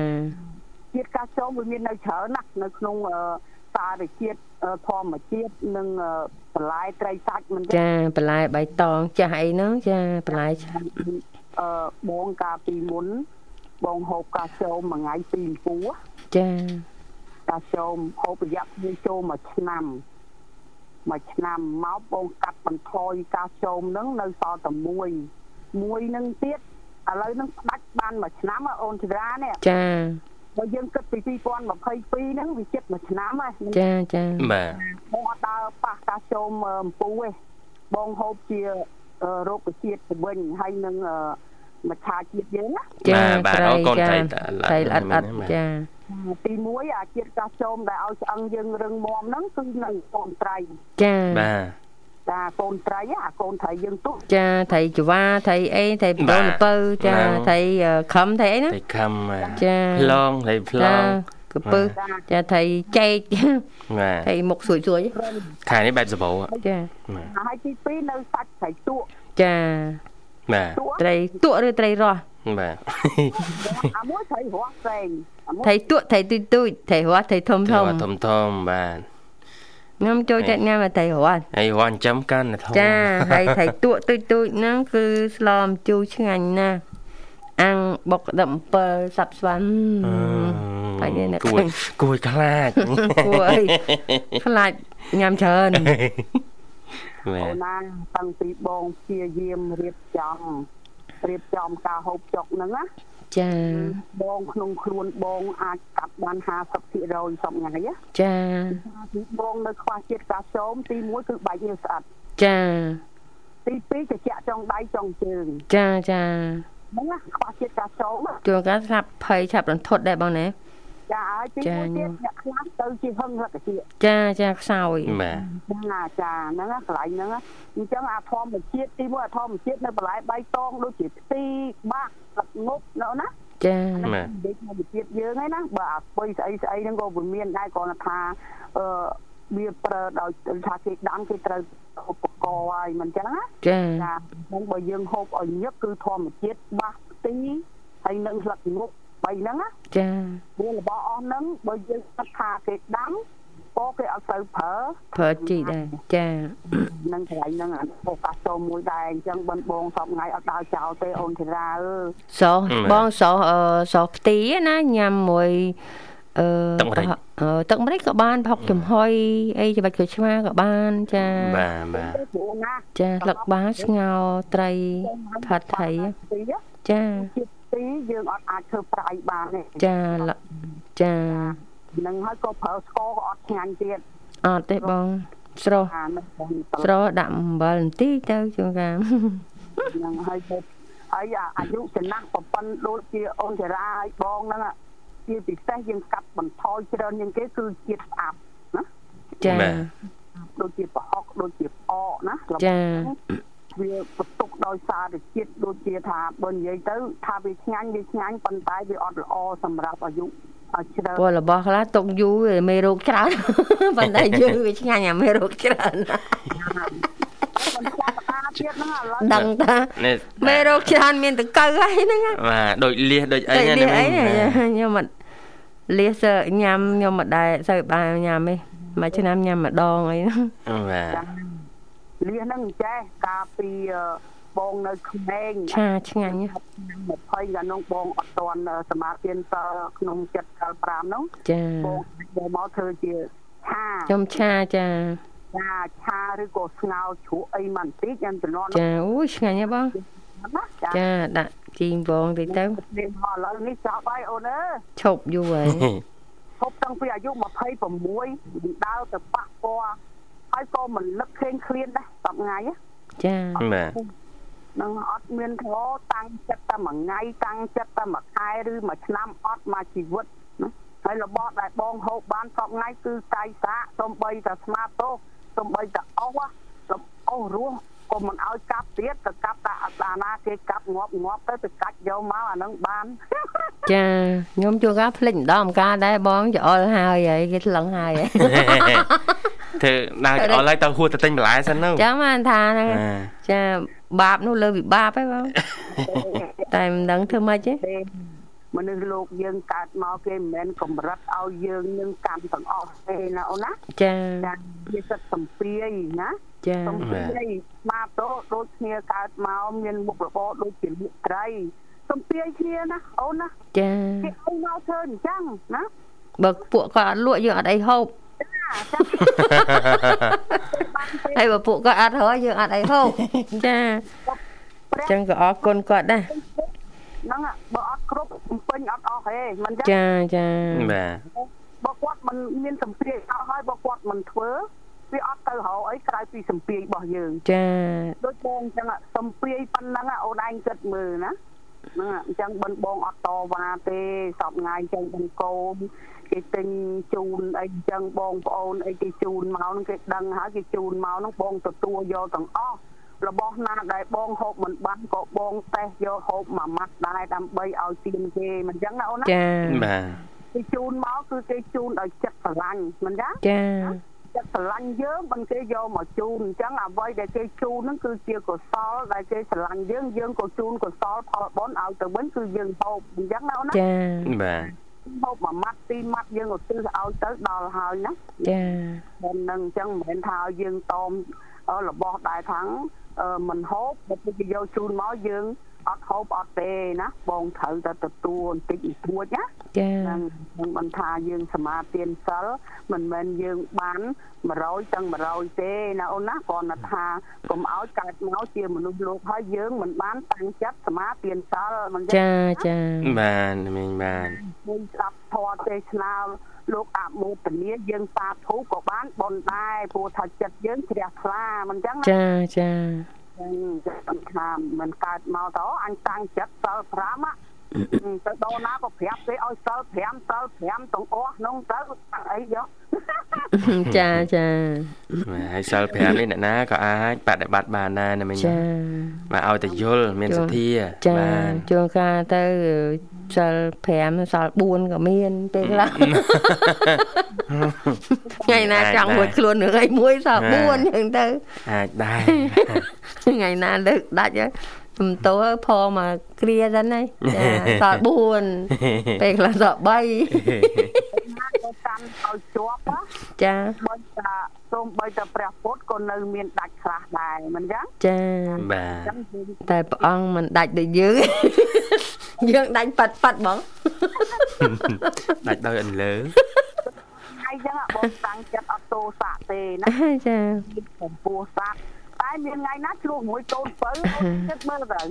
ជាតិកាល់ស្យូមវាមាននៅច្រើនណាស់នៅក្នុងអឺសារជាតិអឺធម្មជាតិនិងអឺបន្លែត្រីសាច់មិនអញ្ចឹងចាបន្លែបៃតងចាស់អីហ្នឹងចាបន្លែអឺបងកាលពីមុនបងហូបកាល់ស្យូមមួយថ្ងៃពីរពោះចា កាល់ស្យូមហូបរយៈពេលចូលមួយឆ្នាំមួយឆ្នាំមកបងកាត់បន្ថយកាល់ស្យូមហ្នឹងនៅសល់តែមួយមួយហ្នឹងទៀតឥឡូវហ្នឹងផ្ដាច់បានមួយឆ្នាំហ៎អូនធីរានេះចាបើយើងគិតពី2022ហ្នឹងវាជិតមួយឆ្នាំហើយចាចាបាទបងអត់ដើរប៉ះកាល់ស្យូមអឺអំពូទេបងហូបជាអឺរោគជាតិទៅវិញហើយនឹងអឺ មច្ឆាជាតិយើងណាចាបាទអរគុណចាត្រីត្រីល្អិតអត់ចាទី1អាជាតិកាល់ស្យូមដែលឲ្យឆ្អឹងយើងរឹងមាំហ្នឹងគឺនៅកូនត្រីចាបាទចាកូនត្រីអាកូនត្រីយើងទុកចាត្រីចង្វាត្រីអីត្រីបដូនពៅចាត្រីខំត្រីអីណាត្រីខំបាទចាផ្លងត្រីផ្លចាងកពឹសចាត្រីចេកបាទត្រីមុខស្រួយស្រួយខែនេះបែបសបោចាហើយទី2នៅសាច់ត្រីទក់ចា បាទទក់ត្រីទក់ឬត្រីរស់បាទអាមួយត្រីរស់ផ្សេងអាមួយត្រីទក់ត្រីទូចទូចត្រីរស់ត្រីធំធំធំធំបាទខ្ញុំចូលចិត្តញ៉ាំត្រីរស់ហើយវ៉ាន់ចាំកាន់តែធំចាហើយត្រីទក់ទូចទូចហ្នឹងគឺស្លអំជូរឆ្ងាញ់ណាស់អាំងបុកក្តឹបអំពិលសាប់ស្វាន់បាញ់ឯអ្នកគួយគួយខ្លាចគួរអីខ្លាចញ៉ាំច្រើនមែ អូននណាតាំងពីបងព្យាយាមរៀបចំរៀបចំការហូបចុកហ្នឹងណាចាបងក្នុងខ្លួនបងអាចកាត់បាន50%សប្ថ្ងៃណាចាទីបងនៅខ្វះជាតិកាល់ស្យូមទី1គឺបែកញើសស្អិតចាទី2ត្រជាក់ចុងដៃចុងជើងចាចាហ្នឹងណាខ្វះជាតិកាល់ស្យូមណាជួនកាលស្លាប់ភ័យឆាប់រន្ធត់ដែរបងណា ចាហើយទីចា1ទៀតញោមអ្នកខ្លះទៅជាហឹងរកជាចាចាខ្សោយបាទហ្នឹងណាចាហ្នឹងណាកន្លែងហ្នឹងណាអញ្ចឹងអាធម្មជាតិទី1អាធម្មជាតិនៅបន្លែបៃតងដូចជាផ្ទីបាក់ទឹកងប់ណ៎ណាចាបាទនិយាយធម្មជាតិយើងហ្នឹងណាបើអាពុយស្អីស្អីហ្នឹងក៏វាមានដែរគ្រាន់តែថាអឺវាប្រើដោយថាគេដាំគេត្រូវឧបករណ៍ហើយមិនអញ្ចឹងណាចាចាហ្នឹងបើយើងហូបឲ្យញឹកគឺធម្មជាតិបាសផ្ទីហើយនឹងស្លឹកងប់ បីហ្នឹងណាចាវារបស់អស់ហ្នឹងបើយើងគិតថាគេដាំក៏គេអត់សូវប្រើប្រើជីដែរចានឹងកន្លែងហ្នឹងអាអូកាសូមួយដែរអញ្ចឹងបិណ្ឌបងសពថ្ងៃអត់ដើរចោលទេអូនធីរ៉ាអើយសោះបងសោះអឺសោះផ្ទីណាញ៉ាំមួយអឺទឹកម្រេចអឺទឹកម្រេចក៏បានផុកចំហុយអីច្បាច់ក្រូចឆ្មាក៏បានចាបាទបាទព្រោះណាចាស្លឹកបាស្ងោរត្រីផាត់ថៃទីចាជាតិ ទីយើងអត់អាចធ្វើប្រៃបានទេចាលក់ចានឹងហើយក៏ប្រើស្ករក៏អត់ឆ្ងាញ់ទៀតអត់ទេបងស្រស់អានឹងបងស្រស់ដាក់អំបិលបន្តិចទៅជួនកាលនឹងហើយទៅហើយអាអាយុចំណាស់ប្រពន្ធដូចជាអូនចារាហើយបងហ្នឹងអាជាពិសេសយើងកាត់បន្ថយច្រើនជាងគេគឺជាតិស្អាប់ណាចាបាទដូចជាប្រហុកដូចជាផ្អកណាចា វាបន្ទុកដោយសារតែជាតិដូចជាថាបើនិយាយទៅថាវាឆ្ងាញ់វាឆ្ងាញ់ប៉ុន្តែវាអត់ល្អសម្រាប់អាយុឲ្យច្រើនពលរបស់ខ្លះទុកយូរវាមេរោគច្រើនប៉ុន្តែយើងវាឆ្ងាញ់អាមេរោគច្រើនមិនខ្វះកតាទៀតហ្នឹងឥឡូវដឹងតានេះមេរោគច្រើនមានតកៅហើយហ្នឹងណាបាទដូចលៀសដូចអីតែណានេះអីមិញខ្ញុំអត់លៀសញ៉ាំខ្ញុំមិនដែរសូវបានញ៉ាំទេមួយឆ្នាំញ៉ាំម្ដងអីហ្នឹងបាទណ លៀសហ្នឹងចេះកាលពីបងនៅក្មេងឆាឆ្ងាញ់20កាលនោះបងអត់តន់សមាធិសលក្នុងចិត្តកល5នោះចាបងបងមកធ្វើជាឆាខ្ញុំឆាចាចាឆាឬក៏ស្ងោជ្រក់អីមិនតិចយ៉ាងចំណន់ចាអូយឆ្ងាញ់ហ៎បងចាដាក់ជីងបងតិចទៅនេះមកឥឡូវនេះចប់ហើយអូនអើឈប់យូរហើយឈប់តាំងពីអាយុ26ដើរទៅប៉ះពាល់ ហើយក៏មិនលឹកឃើញឃ្លានដែរ10ថ្ងៃចាបាទនឹងអត់មានធោតាំងចិត្តតែមួយថ្ងៃតាំងចិត្តតែមួយខែឬមួយឆ្នាំអត់មួយជីវិតណាហើយរបស់ដែលបងហូបបានសពថ្ងៃគឺកាយសាកសំបីតែស្មាតោសំបីតែអស់អស់រស់ក៏មិនឲ្យកាប់ទៀតទៅកាប់តែអតាណាគេកាប់ងាប់ងាប់ទៅទៅកាច់យកមកអានឹងបាន ចាខ្ញុំជួការភ្លេចម្ដងម្កាលដែរបងច្អល់ហើយហើយគេថ្លឹងហើយ ធ្វើដល់ច្អល់ហើយទៅហួសទៅទិញបន្លែសិនទៅចាំបានថាហ្នឹងចាបាបនោះលើវិបាបហើយបងតែមិនដឹងធ្វើម៉េចទេមនុស្សលោកយើងកើតមកគេមិនមែនកម្រិតឲ្យយើងនឹងកម្មទាំងអស់ទេណាអូនណាចាចាវាសិតសំពីយណាចាសំពីយស្មាតោដូចគ្នាកើតមកមានមុខរបរដូចជាលៀកត្រីសំពីយគ្នាណាអូនណាចាគេឲ្យមកធ្វើអញ្ចឹងណាបើពួកគាត់អត់លក់យើងអត់អីហូប ហើយបើពួកគាត់អត់ហើយយើងអត់អីហូបចាអញ្ចឹងក៏អរគុណគាត់ដែរហ្នឹងបើអត់គ្រប់ពេញអត់អស់ទេមិនចឹងចាចាបាទបើគាត់មិនមានសម្ពាធអស់ហើយបើគាត់មិនធ្វើវាអត់ទៅរកអីក្រៅពីសម្ពាធរបស់យើងចាដូចបងអញ្ចឹងសម្ពាធប៉ុណ្ណឹងអូនឯងគិតមើលណា ហ្នឹងអញ្ចឹងបិណ្ឌបងអត់តវ៉ាទេសពថ្ងៃអញ្ចឹងបងកូនគេទិញជូនអីអញ្ចឹងបងប្អូនអីគេជូនមកហ្នឹងគេដឹងហើយគេជូនមកហ្នឹងបងទទួលយកទាំងអស់របស់ណាដែលបងហូបមិនបានក៏បងតេះយកហូបមួយម៉ាត់ដែរដើម្បីឲ្យទៀនគេមិនចឹងណាអូនណាចាបាទគេជូនមកគឺគេជូនដោយចិត្តស្រឡាញ់មិនចឹងចា ចិត្តស្រឡាញ់យើងមិនគេយកមកជូនអញ្ចឹងអ្វីដែលគេជូនហ្នឹងគឺជាកុសលដែលគេស្រឡាញ់យើងយើងក៏ជូនកុសលផលបុណ្យឲ្យទៅវិញគឺយើងហូបអញ្ចឹងណាអូនណាចាបាទហូបមួយម៉ាត់ពីរម៉ាត់យើងឧទ្ទិសឲ្យទៅដល់ហើយណាចាមិននឹងអញ្ចឹងមិនមែនថាយើងតមរបស់ដែលខាងមិនហូបបើគេយកជូនមកយើង អត់ហូបអត់ទេណាបងត្រូវតែទទួលបន្តិចបន្តួចណាចានឹងនឹងមិនថាយើងសមាទានសិលមិនមែនយើងបាន100ទាំង100ទេណាអូនណាគ្រាន់តែថាកុំឲ្យកើតមកជាមនុស្សលោកហើយយើងមិនបានតាំងចិត្តសមាទានសិលមិនចាចាបានមីងបានយើងស្ដាប់ធម៌ទេសនាលោកអមោទនាយើងសាធុក៏បានបនដែរព្រោះថាចិត្តយើងជ្រះថ្លាមិនចឹងចាចា ចឹងចាំថាមិនកើតមកតអញតាំងចិត្តសិល5ទៅដល់ណាក៏ប្រាប់គេឲ្យសិល5សិល5ទាំងអស់ក្នុងទៅអីយកចាចាហើយសិល5នេះអ្នកណាក៏អាចបដិបត្តិបានដែរណាមិញចាបាទឲ្យតែយល់មានសទ្ធាចាជួនកាលទៅ សិល5សិល4ក៏មានពេលខ្លះថ្ងៃណាចង់មួយខ្លួននឹងអីមួយសិល4អញ្ចឹងទៅអាចដែរថ្ងៃណាលើកដាច់សំតោផងមកគ្រាសិនហើយចាសល់4ពេលខ្លះសល់3កាន់ឲ្យជាប់ចាបើថា សូមបីតែព្រះពុទ្ធក៏នៅមានដាច់ខ្លះដែរមិនចឹងចាបាទតែព្រះអង្គមិនដាច់ដូចយើងយើងដាច់ប៉ាត់ប៉ាត់បងដាច់ដោយអន្លើហើយចឹងបងតាំងចិត្តអត់ទោសៈទេណាចាចំពោះសត្វតែមានថ្ងៃណាឆ្លោះមួយកូនបើចិត្តមើលទៅ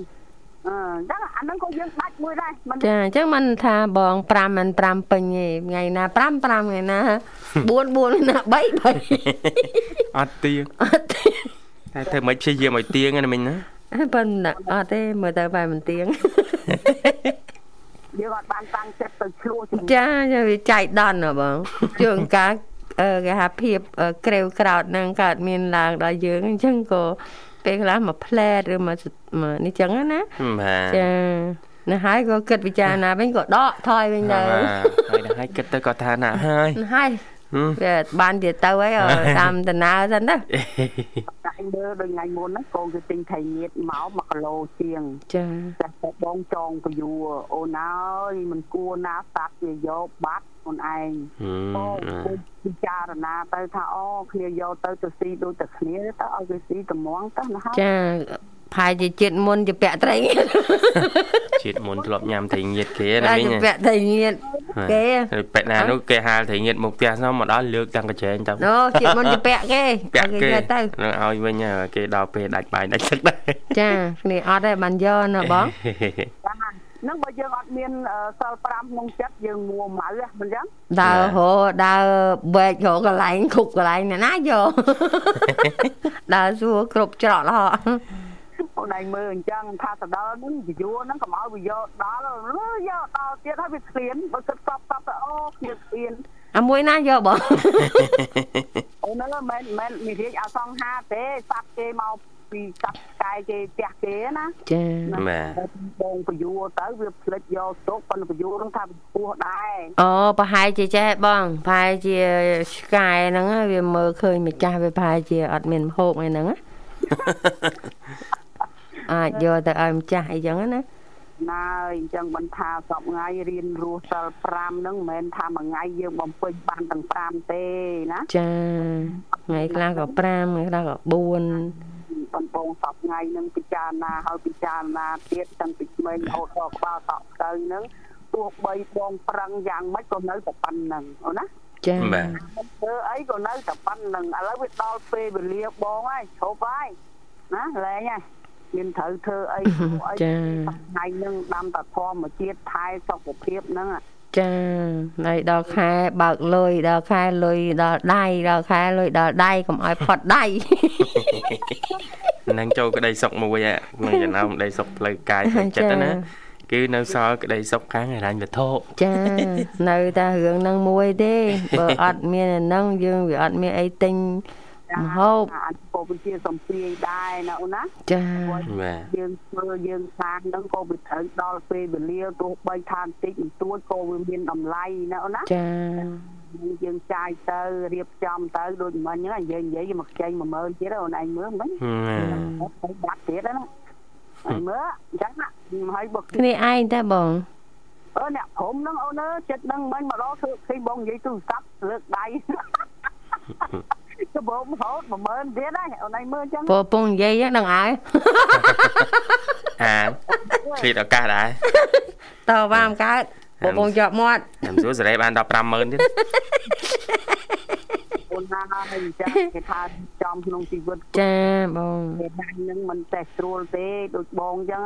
អឺចឹងអាហ្នឹងក៏យើងដាច់មួយដែរមិនចាអញ្ចឹងមិនថាបង5មិន5ពេញទេថ្ងៃណា5 5ថ្ងៃណា4 4ណា3 3អត់ទៀងអត់ទៀងតែធ្វើមិនព្យាយាមឲ្យទៀងណាមិញណាប៉ុន្តែអត់ទេមើលទៅបែបមិនទៀងយើងអត់បានតាំងចិត្តទៅឆ្លោះចាវាចៃដន្យហ៎បងជួនកាលគេថាភាពក្រេវក្រោតនឹងកើតមានឡើងដល់យើងអញ្ចឹងក៏ ពេលខ្លះមកផ្លែតឬមកនេះចឹងណាចាណាហើយក៏គិតពិចារណាវិញក៏ដកថយវិញទៅហើយហើយគិតទៅក៏ថាណាហើយហើយ វាបានទៀតទៅហើយតាមដំណើរសិនណាតែមើលដូចថ្ងៃមុនហ្នឹងកូនគឺទិញថៃញៀតមក1គីឡូជាងចាតែបងចងពយួរអូនអើយមិនគួរណាស្ដាប់វាយកបាត់ខ្លួនឯងបងពិចារណាទៅថាអូគ្នាយកទៅទៅស៊ីដូចតែគ្នាទៅឲ្យវាស៊ីត្មងទៅណាចា ផាយជាជាតិមុនជាពាក់ត្រីងៀតជាតិមុនធ្លាប់ញ៉ាំត្រីងៀតគេណាមីងពាក់ត្រីងៀតគេពេកណានោះគេហាលត្រីងៀតមកផ្ទះនោះមកដល់លើកតាំងកញ្ចែងទៅអូជាតិមុនជាពាក់គេពាក់គេទៅនឹងឲ្យវិញគេដល់ពេលដាច់បាយដាច់ទឹកដែរចាគ្នាអត់ទេបានយកណាបងហ្នឹងបើយើងអត់មានសិល5ក្នុងចិត្តយើងមួម៉ៅមិនចឹងដើរហោដើរបែករកកន្លែងគ្រប់កន្លែងណាណាយកដើរសួរគ្រប់ច្រករ ហូតអូនឯងមើលអញ្ចឹងថាទៅដល់ហ្នឹងវាយួរហ្នឹងកុំឲ្យវាយកដល់យកដល់ទៀតហើយវាឃ្លានបើគិតសពសពទៅអូឃ្លានឃ្លានអាមួយណាយកបងអូនហ្នឹងមិនមិនមានរៀបអសង្ហាទេសាប់គេមកពីកាប់កាយគេផ្ទះគេណាចាបាទបងបយួរទៅវាផ្លិចយកទុកប៉ុន្តែបយួរហ្នឹងថាពោះដែរអូប្រហែលជាចេះបងប្រហែលជាឆ្កែហ្នឹងវាមើលឃើញម្ចាស់វាប្រហែលជាអត់មានហូបអីហ្នឹងណា អាចយកទៅឲ្យម្ចាស់អីចឹងណាណាអញ្ចឹងមិនថាសពថ្ងៃរៀនរស់សិល5ហ្នឹងមិនមែនថាមួយថ្ងៃយើងបំពេញបានទាំង5ទេណាចាថ្ងៃខ្លះក៏5ថ្ងៃខ្លះក៏4បងបងសពថ្ងៃនឹងពិចារណាហើយពិចារណាទៀតតាំងពីក្មេងរហូតដល់ក្បាលតក់ទៅហ្នឹងទោះបីបងប្រឹងយ៉ាងម៉េចក៏នៅតែប៉ុណ្្នឹងអូនណាចាបាទធ្វើអីក៏នៅតែប៉ុណ្្នឹងឥឡូវវាដល់ពេលវេលាបងហើយឈប់ហើយណាលែងហើយ មានត្រូវធ្វើអីអីថ្ងៃនឹងដាំតែធម្មជាតិថែសុខភាពហ្នឹងចាហើយដល់ខែបើកលុយដល់ខែលុយដល់ដៃដល់ខែលុយដល់ដៃកុំឲ្យផុតដៃនឹងចូលក្តីសុខមួយក្នុងចំណោមក្តីសុខផ្លូវកាយផ្លូវចិត្តណាគឺនៅសល់ក្តីសុខខាងហិរញ្ញវត្ថុចានៅតែរឿងហ្នឹងមួយទេបើអត់មានអាហ្នឹងយើងវាអត់មានអីទិញមហូប អាចពោលជាសំភារដែរណាអូនណាចាយើងធ្វើយើងសាងនឹងក៏វាត្រូវដល់ពេលវេលាទោះបីថាបន្តិចបន្តួចក៏វាមានតម្លៃណាអូនណាចាយើងចាយទៅរៀបចំទៅដូចមិញហ្នឹងយើងនិយាយមកខ្ចី10000ទៀតអូនឯងមើលមិញបាត់ទៀតណាហើយមើលអញ្ចឹងណាហើយបើគ្នាឯងតែបងអឺអ្នកព្រមហ្នឹងអូនអើចិត្តហ្នឹងមិញមកដល់ធ្វើឃើញបងនិយាយទូរស័ព្ទលើកដៃ ច្បងហូត10000ទៀតហើយអូនឯងមើលអញ្ចឹងពពងនិយាយហ្នឹងហើយអាឆ្លៀតឱកាសដែរតវ៉ាមកើតពពងជាប់មាត់ខ្ញុំសួរសេរីបានដល់50000ទៀតអូនណាហើយអញ្ចឹងគេថាចំក្នុងជីវិតចាបងគេដាច់នឹងមិនតែស្រួលទេដូចបងអញ្ចឹង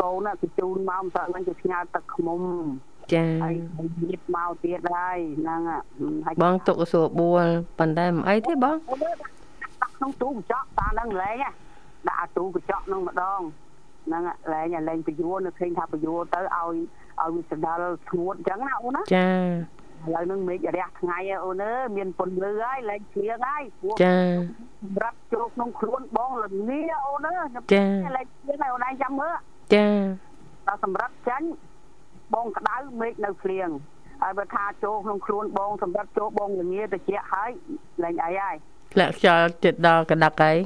កូនគេជូនមកមិនស្អាតមិនគេផ្ញើទឹកខ្មុំ ចាហើយញៀបមកទៀតហើយហ្នឹងហើយបងទុកសួរបួលប៉ុន្តែមិនអីទេបងដាក់ក្នុងទូកញ្ចក់តាហ្នឹងលែងដាក់ទូកញ្ចក់ហ្នឹងម្ដងហ្នឹងលែងលែងពយួរនៅឃើញថាពយួរទៅឲ្យឲ្យវាស្ដាល់ស្ងួតអញ្ចឹងណាអូនណាចាឥឡូវនឹងមេឃរះថ្ងៃអូនអើយមានពន្លឺហើយលែងជ្រៀងហើយចាសម្រាប់ចូលក្នុងខ្លួនបងលងាអូនអើយចាលែងជ្រៀងហើយអូនឯងចាំមើលចាដល់សម្រាប់ចាញ់ បងក្តៅមេឃនៅភ្លៀងហើយបើថាចូលក្នុងខ្លួនបងសម្រាប់ចូលបងលងាតិចហើយលែងអីហើយធ្លាក់ខ្យល់ចិត្តដល់កដឹកហើយ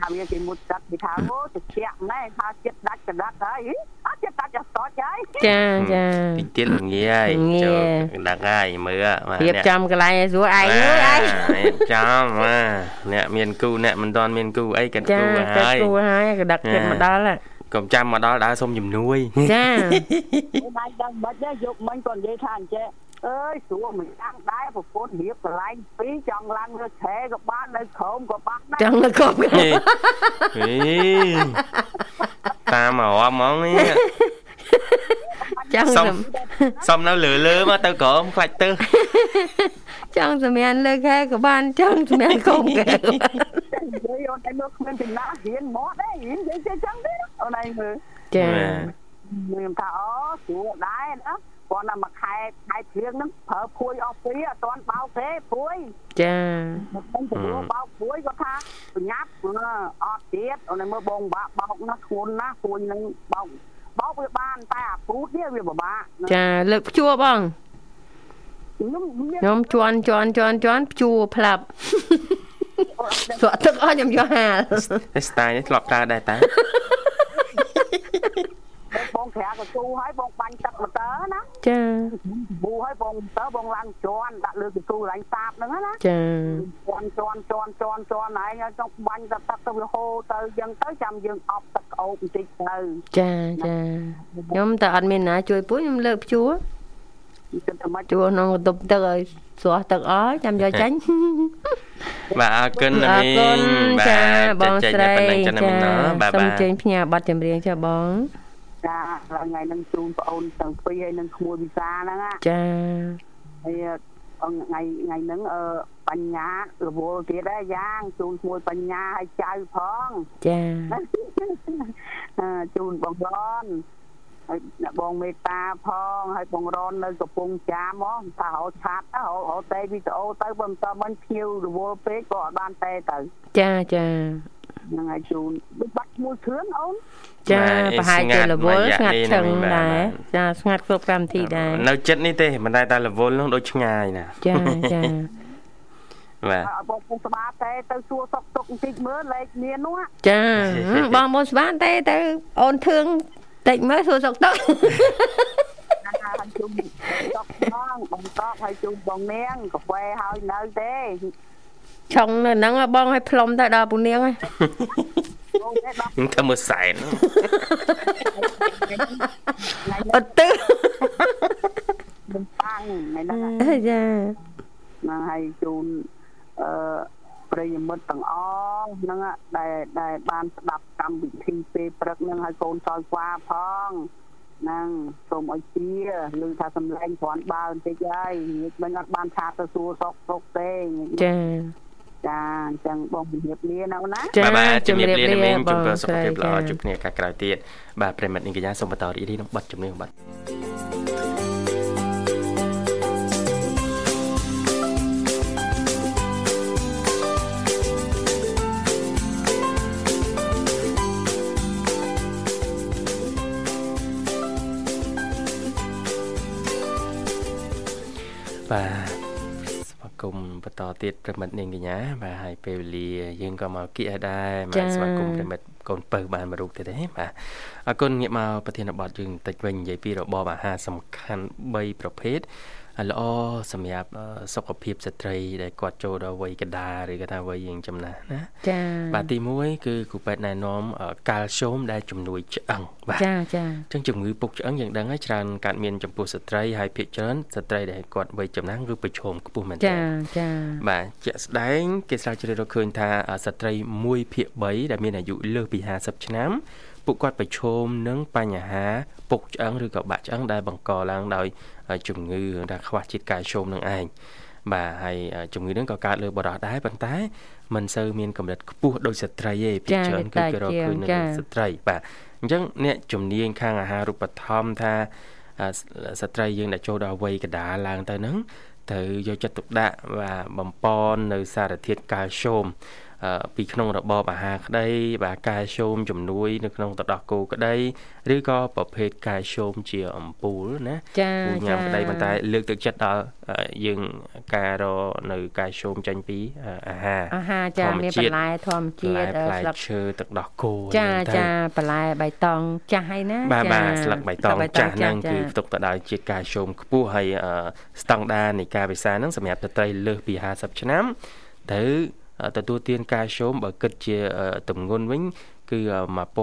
ថាវាគេមុតទឹកគេថាអូតិចណែថាចិត្តដាច់កដឹកហើយអត់ចិត្តដាច់ចស្តចហើយចាចាតិចទៀតល្ងាហើយចូលកដឹកហើយមើលរៀបចំកន្លែងឲ្យស្រួលឯងអើយរៀបចំបាទអ្នកមានគូអ្នកមិនទាន់មានគូអីកាត់គូហើយកាត់គូហើយកដឹកចិត្តមកដល់ហើយ កុំចាំមកដល់ដើរសុំជំនួយចាមិនដឹងមិនទេយកមិញគាត់និយាយថាអញ្ចេះអើយស្រួលមិនចាំដែរប្រពន្ធរៀបកន្លែងពីរចង់ឡើងលើឆែក៏បាននៅក្រោមក៏បានដែរចង់នៅក្រោមហេតាមមកហ្មងនេះ ចង់សុំសុំនៅលើលើមកទៅក្រោមខ្លាច់ទៅចង់សម្រានលើខែក៏បានចង់សម្រានក្រោមកែនិយាយអូនឯងមើលគ្មានចំណាស់រៀនមកដែររៀននិយាយចឹងទេអូនឯងមើលចាខ្ញុំថាអូស្រួលដែរណាគាត់ណាមួយខែខែព្រៀងហ្នឹងប្រើភួយអស់ពីអត់ទាន់បោកទេភួយចាមកខ្ញុំទៅបោកភួយគាត់ថាបញ្ញាប់អត់ទៀតអូនមើលបងបាក់បោកណាធ្ងន់ណាភួយនឹងបោក បោកវាបាន តែអាព្រូតនេះវាពិបាកចាលើកព្យួរបងខ្ញុំមានខ្ញុំជន់ជន់ជន់ជន់ព្យួរផ្លាប់ស្រក់ទឹកអស់ខ្ញុំយកហាលតែស្ទាយនេះធ្លាប់ប្រើដែរតា បងក្រាកស៊ូហើយបងបាញ់ទឹកម៉ូទ័រណាចាប៊ូហើយបងតើបងឡើងជន់ដាក់លើកស៊ូឡើងសាបហ្នឹងណាចាជន់ជន់ជន់ជន់ជន់ឯងចង់បាញ់ទឹកទឹកទៅវាហូរទៅអញ្ចឹងទៅចាំយើងអប់ទឹកក្អូបបន្តិចទៅចាចាខ្ញុំតែអត់មានណាជួយពួកខ្ញុំលើកព្យួរគិតតែមកព្យួរក្នុងបន្ទប់ទឹកឲ្យស្រស់ទឹកអស់ចាំយកចាញ់បាទអរគុណណាអរមីគុណងចាបងចែកស្រីតែប៉ុណ្្នឹងចាណាមីងណាបាទសូមបាទចេញផ្ញើប័ណ្ណចម្រៀងចាបង ចាហើយថ្ងៃហ្នឹងជូនបងអូនទាំងពីរហើយនឹងក្មួយវិសាហ្នឹងណាចាហើយថ្ងៃថ្ងៃហ្នឹងអឺបញ្ញារវល់ទៀតដែរយ៉ាងជូនក្មួយបញ្ញាឲ្យចៅផងចាអឺជូនបងរនហើយអ្នកបងមេតាផងហើយបងរននៅកំពង់ចាមហ្មងថារត់ឆាតទៅរត់តែវីដេអូទៅបើមិនតមិនភៀវរវល់ពេកក៏អត់បានតែទៅចាចាហ្នឹងហើយជូនដូចបាត់ មួយគ្រឿងអូនចាប្រហែលជារវល់ស្ស្ងាងាត់ត់មួយរយៈឈឹងនេះណាដែរបាទចាស្ងាត់គ្រប់កម្មវិធីដែរនៅចិត្តនេះទេមិនតែតែរវល់នោះដូចឆ្ងាយណាចាចាបាទឲ្យបងពុកស្បាតែទៅសួរសុកទុកបន្តិចមើលលេខមាននោះហ่ะចាបងមកស្បានទេទៅអូនធឿងតិចមើលសួរសុកទឹកហើយជូនសុកផងបងតបហើយជូនបងនាងកាហ្វេហើយនៅទេ ឆុងនៅហ្នឹងបងឲ្យផ្លុំទៅដល់ពូនាងហើយបងទេដល់ខ្ញុំធ្វើមើលសែនថ្ងៃអត់ទៅនឹងតាំងថ្ងៃហ្នឹងហ่ะចាហ្នឹងហើយជូនអឺប្រិយមិត្តទាំងអស់ហ្នឹងហ่ะដែលដែលបានស្ដាប់កម្មវិធីពេលព្រឹកហ្នឹងហើយកូនសោយស្វាផងហ្នឹងសូមឲ្យជាឮថាសំឡេងគ្រាន់បើបន្តិចហើយនិយាយមិនអត់បានថាទៅសួរសុកទុកទេចា ចាអញ្ចឹងបងជំរាបលានៅណាចាបាទបាទជំរាបលាណាមីងបជូងនពរសុខភាពល្អស្រីជួបគ្នាឱកាសក្រោយទៀតបាទប្រិមត្តនាងកញ្ញាសូមបន្តរីករាយនឹងប័ណ្ណជំនឿប័ណ្ណបាទស្វា គមន៍បន្តទៀតប្រិមិត្តនាងកញ្ញាបាទហើយពេលវេលាយើងក៏មកគៀកឲ្យដែរមកស្វាគមន៍ប្រិមិត្តកូនពៅបានមួយរូបទៀតទេបាទអរគុណងាកមកប្រធានបទយើងបន្តិចវិញនិយាយពីរបបអាហារសំខាន់3ប្រភេទ ល្អសម្រាប់អឺសុខភាពស្ត្រីដែលគាត់ចូលដល់វ័យកណ្ដាលឬក៏ថាវ័យយើងចំណាស់ណាចាបាទទី1គឺគ្រូពេទ្យណែនាំអឺកាល់ស្យូមដែលជំនួយឆ្អឹងបាទចាចាអញ្ចឹងជំងឺពុកឆ្អឹងយើងដឹងហើយច្រើនកើតមានចំពោះស្ត្រីហើយភាគច្រើនស្ត្រីដែលគាត់វ័យចំណាស់គឺប្រឈមខ្ពស់មែនទែចានចាបាទជាក់ស្ដែងគេស្រាវជ្រាវរកឃើញថាស្ត្រី1ភាគ3ដែលមានអាយុលើសពី50ឆ្នាំពួកគាត់ប្រឈមនឹងបញ្ហាពុកឆ្អឹងឬក៏បាក់ឆ្អឹងដែលបង្កឡើងដោយ ជំងឺរឿងថាខ្វះជាតិកាល់ស្យូមនឹងឯងបាទហើយជំងឺហ្នឹងក៏កើតលើបុរសដែរប៉ុន្តែมันសូវមានកម្រិតខ្ពស់ដូចស្ត្រីទេភាគច្រើនគឺគេរកឃើញនៅលើស្ត្រីបាទអញ្ចឹងអ្នកជំនាញខាងអាហារូបត្ថម្ភថាស្ត្រីយើងដែលចូលដល់វ័យកណ្ដាលឡើងទៅហ្នឹងត្រូវយកចិត្តទុកដាក់បាទបំពន់នៅសារធាតុកាល់ស្យូម ពីក្នុងរបបអាហារក្តីបាទកាល់ស្យូមជំនួយ នៅក្នុងទឹកដោះគោក្តីឬក៏ប្រភេទកាល់ស្យូមជាអំពូលណាចាពូញ៉ាំក្តីប៉ុន្តែលើកទឹកចិត្តដល់យើងការរនៅកាល់ស្យូមចេញពីអាហារអាហារចាមានបន្លែធម្មជាតិផ្លែស្លឹកឈើទឹកដោះគោចាចាបន្លែបៃតងចាស់ហើយណាបាទបាទស្លឹកបៃតងចាស់ហ្នឹងចាគឺផ្ទុកទៅដោយជាតិកាល់ស្យូមខ្ពស់ហើយស្តង់ដារនៃការពិសាហ្នឹងសម្រាប់ស្ត្រីលើសពី50ឆ្នាំត្រូវ ទទួលទានកាល់ស្យូមបើគិតជាទម្ងន់វិញ គឺ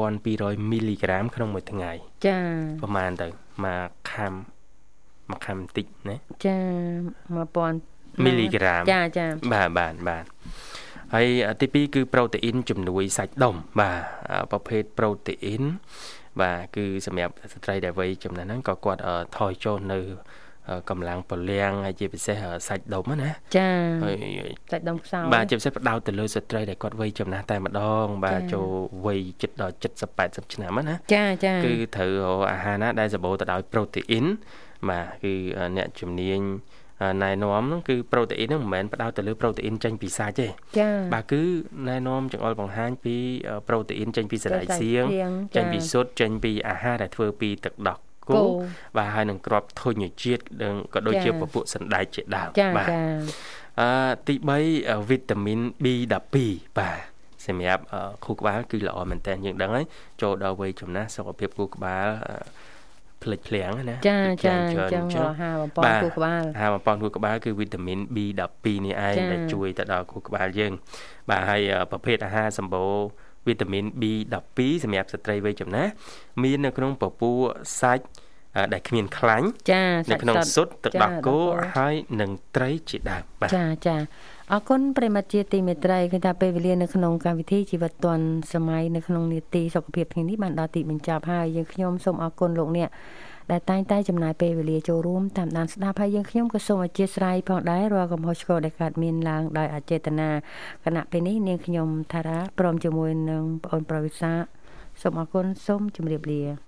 1200មីលីក្រាម ក្នុងមួយថ្ងៃចាប្រហែលទៅមួយខាំមួយខាំតិចណាចា1000មីលីក្រាមចាចាបាទបាទបាទហើយទី2គឺប្រូតេអ៊ីនជំនួយសាច់ដុំបាទប្រភេទប្រូតេអ៊ីនបាទគឺសម្រាប់ស្ត្រីដែលវ័យចំណាស់ហ្នឹងក៏គាត់ថយចូលនៅ កម្លាំងពលំហើយជាពិសេសសាច់ដុំណាចាហើយសាច់ដុំខ្សោយបាទជាពិសេសផ្ដោតទៅលើស្ត្រីដែលគាត់វ័យចំណាស់តែម្ដង បាទចូលវ័យជិតដល់70 80ឆ្នាំណាចាចាគឺត្រូវរកអាហារណាដែលសម្បូរទៅដោយប្រូតេអ៊ីនបាទគឺអ្នកជំនាញណែនាំហ្នឹងគឺប្រូតេអ៊ីនហ្នឹងមិនមែនផ្ដោតទៅលើប្រូតេអ៊ីនចេញពីសាច់ទេចាបាទគឺណែនាំចង្អុលបង្ហាញពីប្រូតេអ៊ីនចេញពីសណ្តែកសៀងចាចេញពីស៊ុតចេញពីអាហារដែលធ្វើពីទឹកដោះ គោបាទហើយនឹងក្របធញ្ញជាតិនិងក៏ដូចជាពពួកសណ្ដែកជាដើមបាទអឺទី3វីតាមីន B12 បាទសម្រាប់ខួរក្បាលគឺល្អមែនតើយើងដឹងហើយចូលដល់វ័យចំណាស់សុខភាពខួរក្បាលផ្លិចភ្លាំងណាចាចាចឹងរហាបំពន់ខួរក្បាលហាបំពន់ខួរក្បាលគឺវីតាមីន B12 នេះឯងដែលជួយទៅដល់ខួរក្បាលយើង បាទហើយប្រភេទអាហារសម្បូរ វីតាមីន B12 សម្រាប់ស្ត្រីវ័យចំណាស់មាននៅក្នុងពពុះសាច់ដែលគ្មានខ្លាញ់នៅក្នុងស៊ុតទឹកដោះគោហើយនឹងត្រីជាដើមបាទចាចាអរគុណប្រិមត្តជាទីមេត្រីគឺថាពេលវេលានៅក្នុងកម្មវិធីជីវិតឌွန်សម័យនៅក្នុងនីតិសុខភាពថ្ងៃនេះបានដល់ទីបញ្ចប់ហើយយើងខ្ញុំសូមអរគុណលោកអ្នក ដែលតែងតែចំណាយពេលវេលាចូលរួមតាមដានស្ដាប់ហើយយើងខ្ញុំក៏សូមអធិស្ឋានផងដែររាល់កំហុសឆ្គងដែលកើតមានឡើងដោយអចេតនាគណៈពេលនេះនាងខ្ញុំថារាព្រមជាមួយនឹងបងប្អូនប្រវិសាសូមអរគុណសូមជម្រាបលា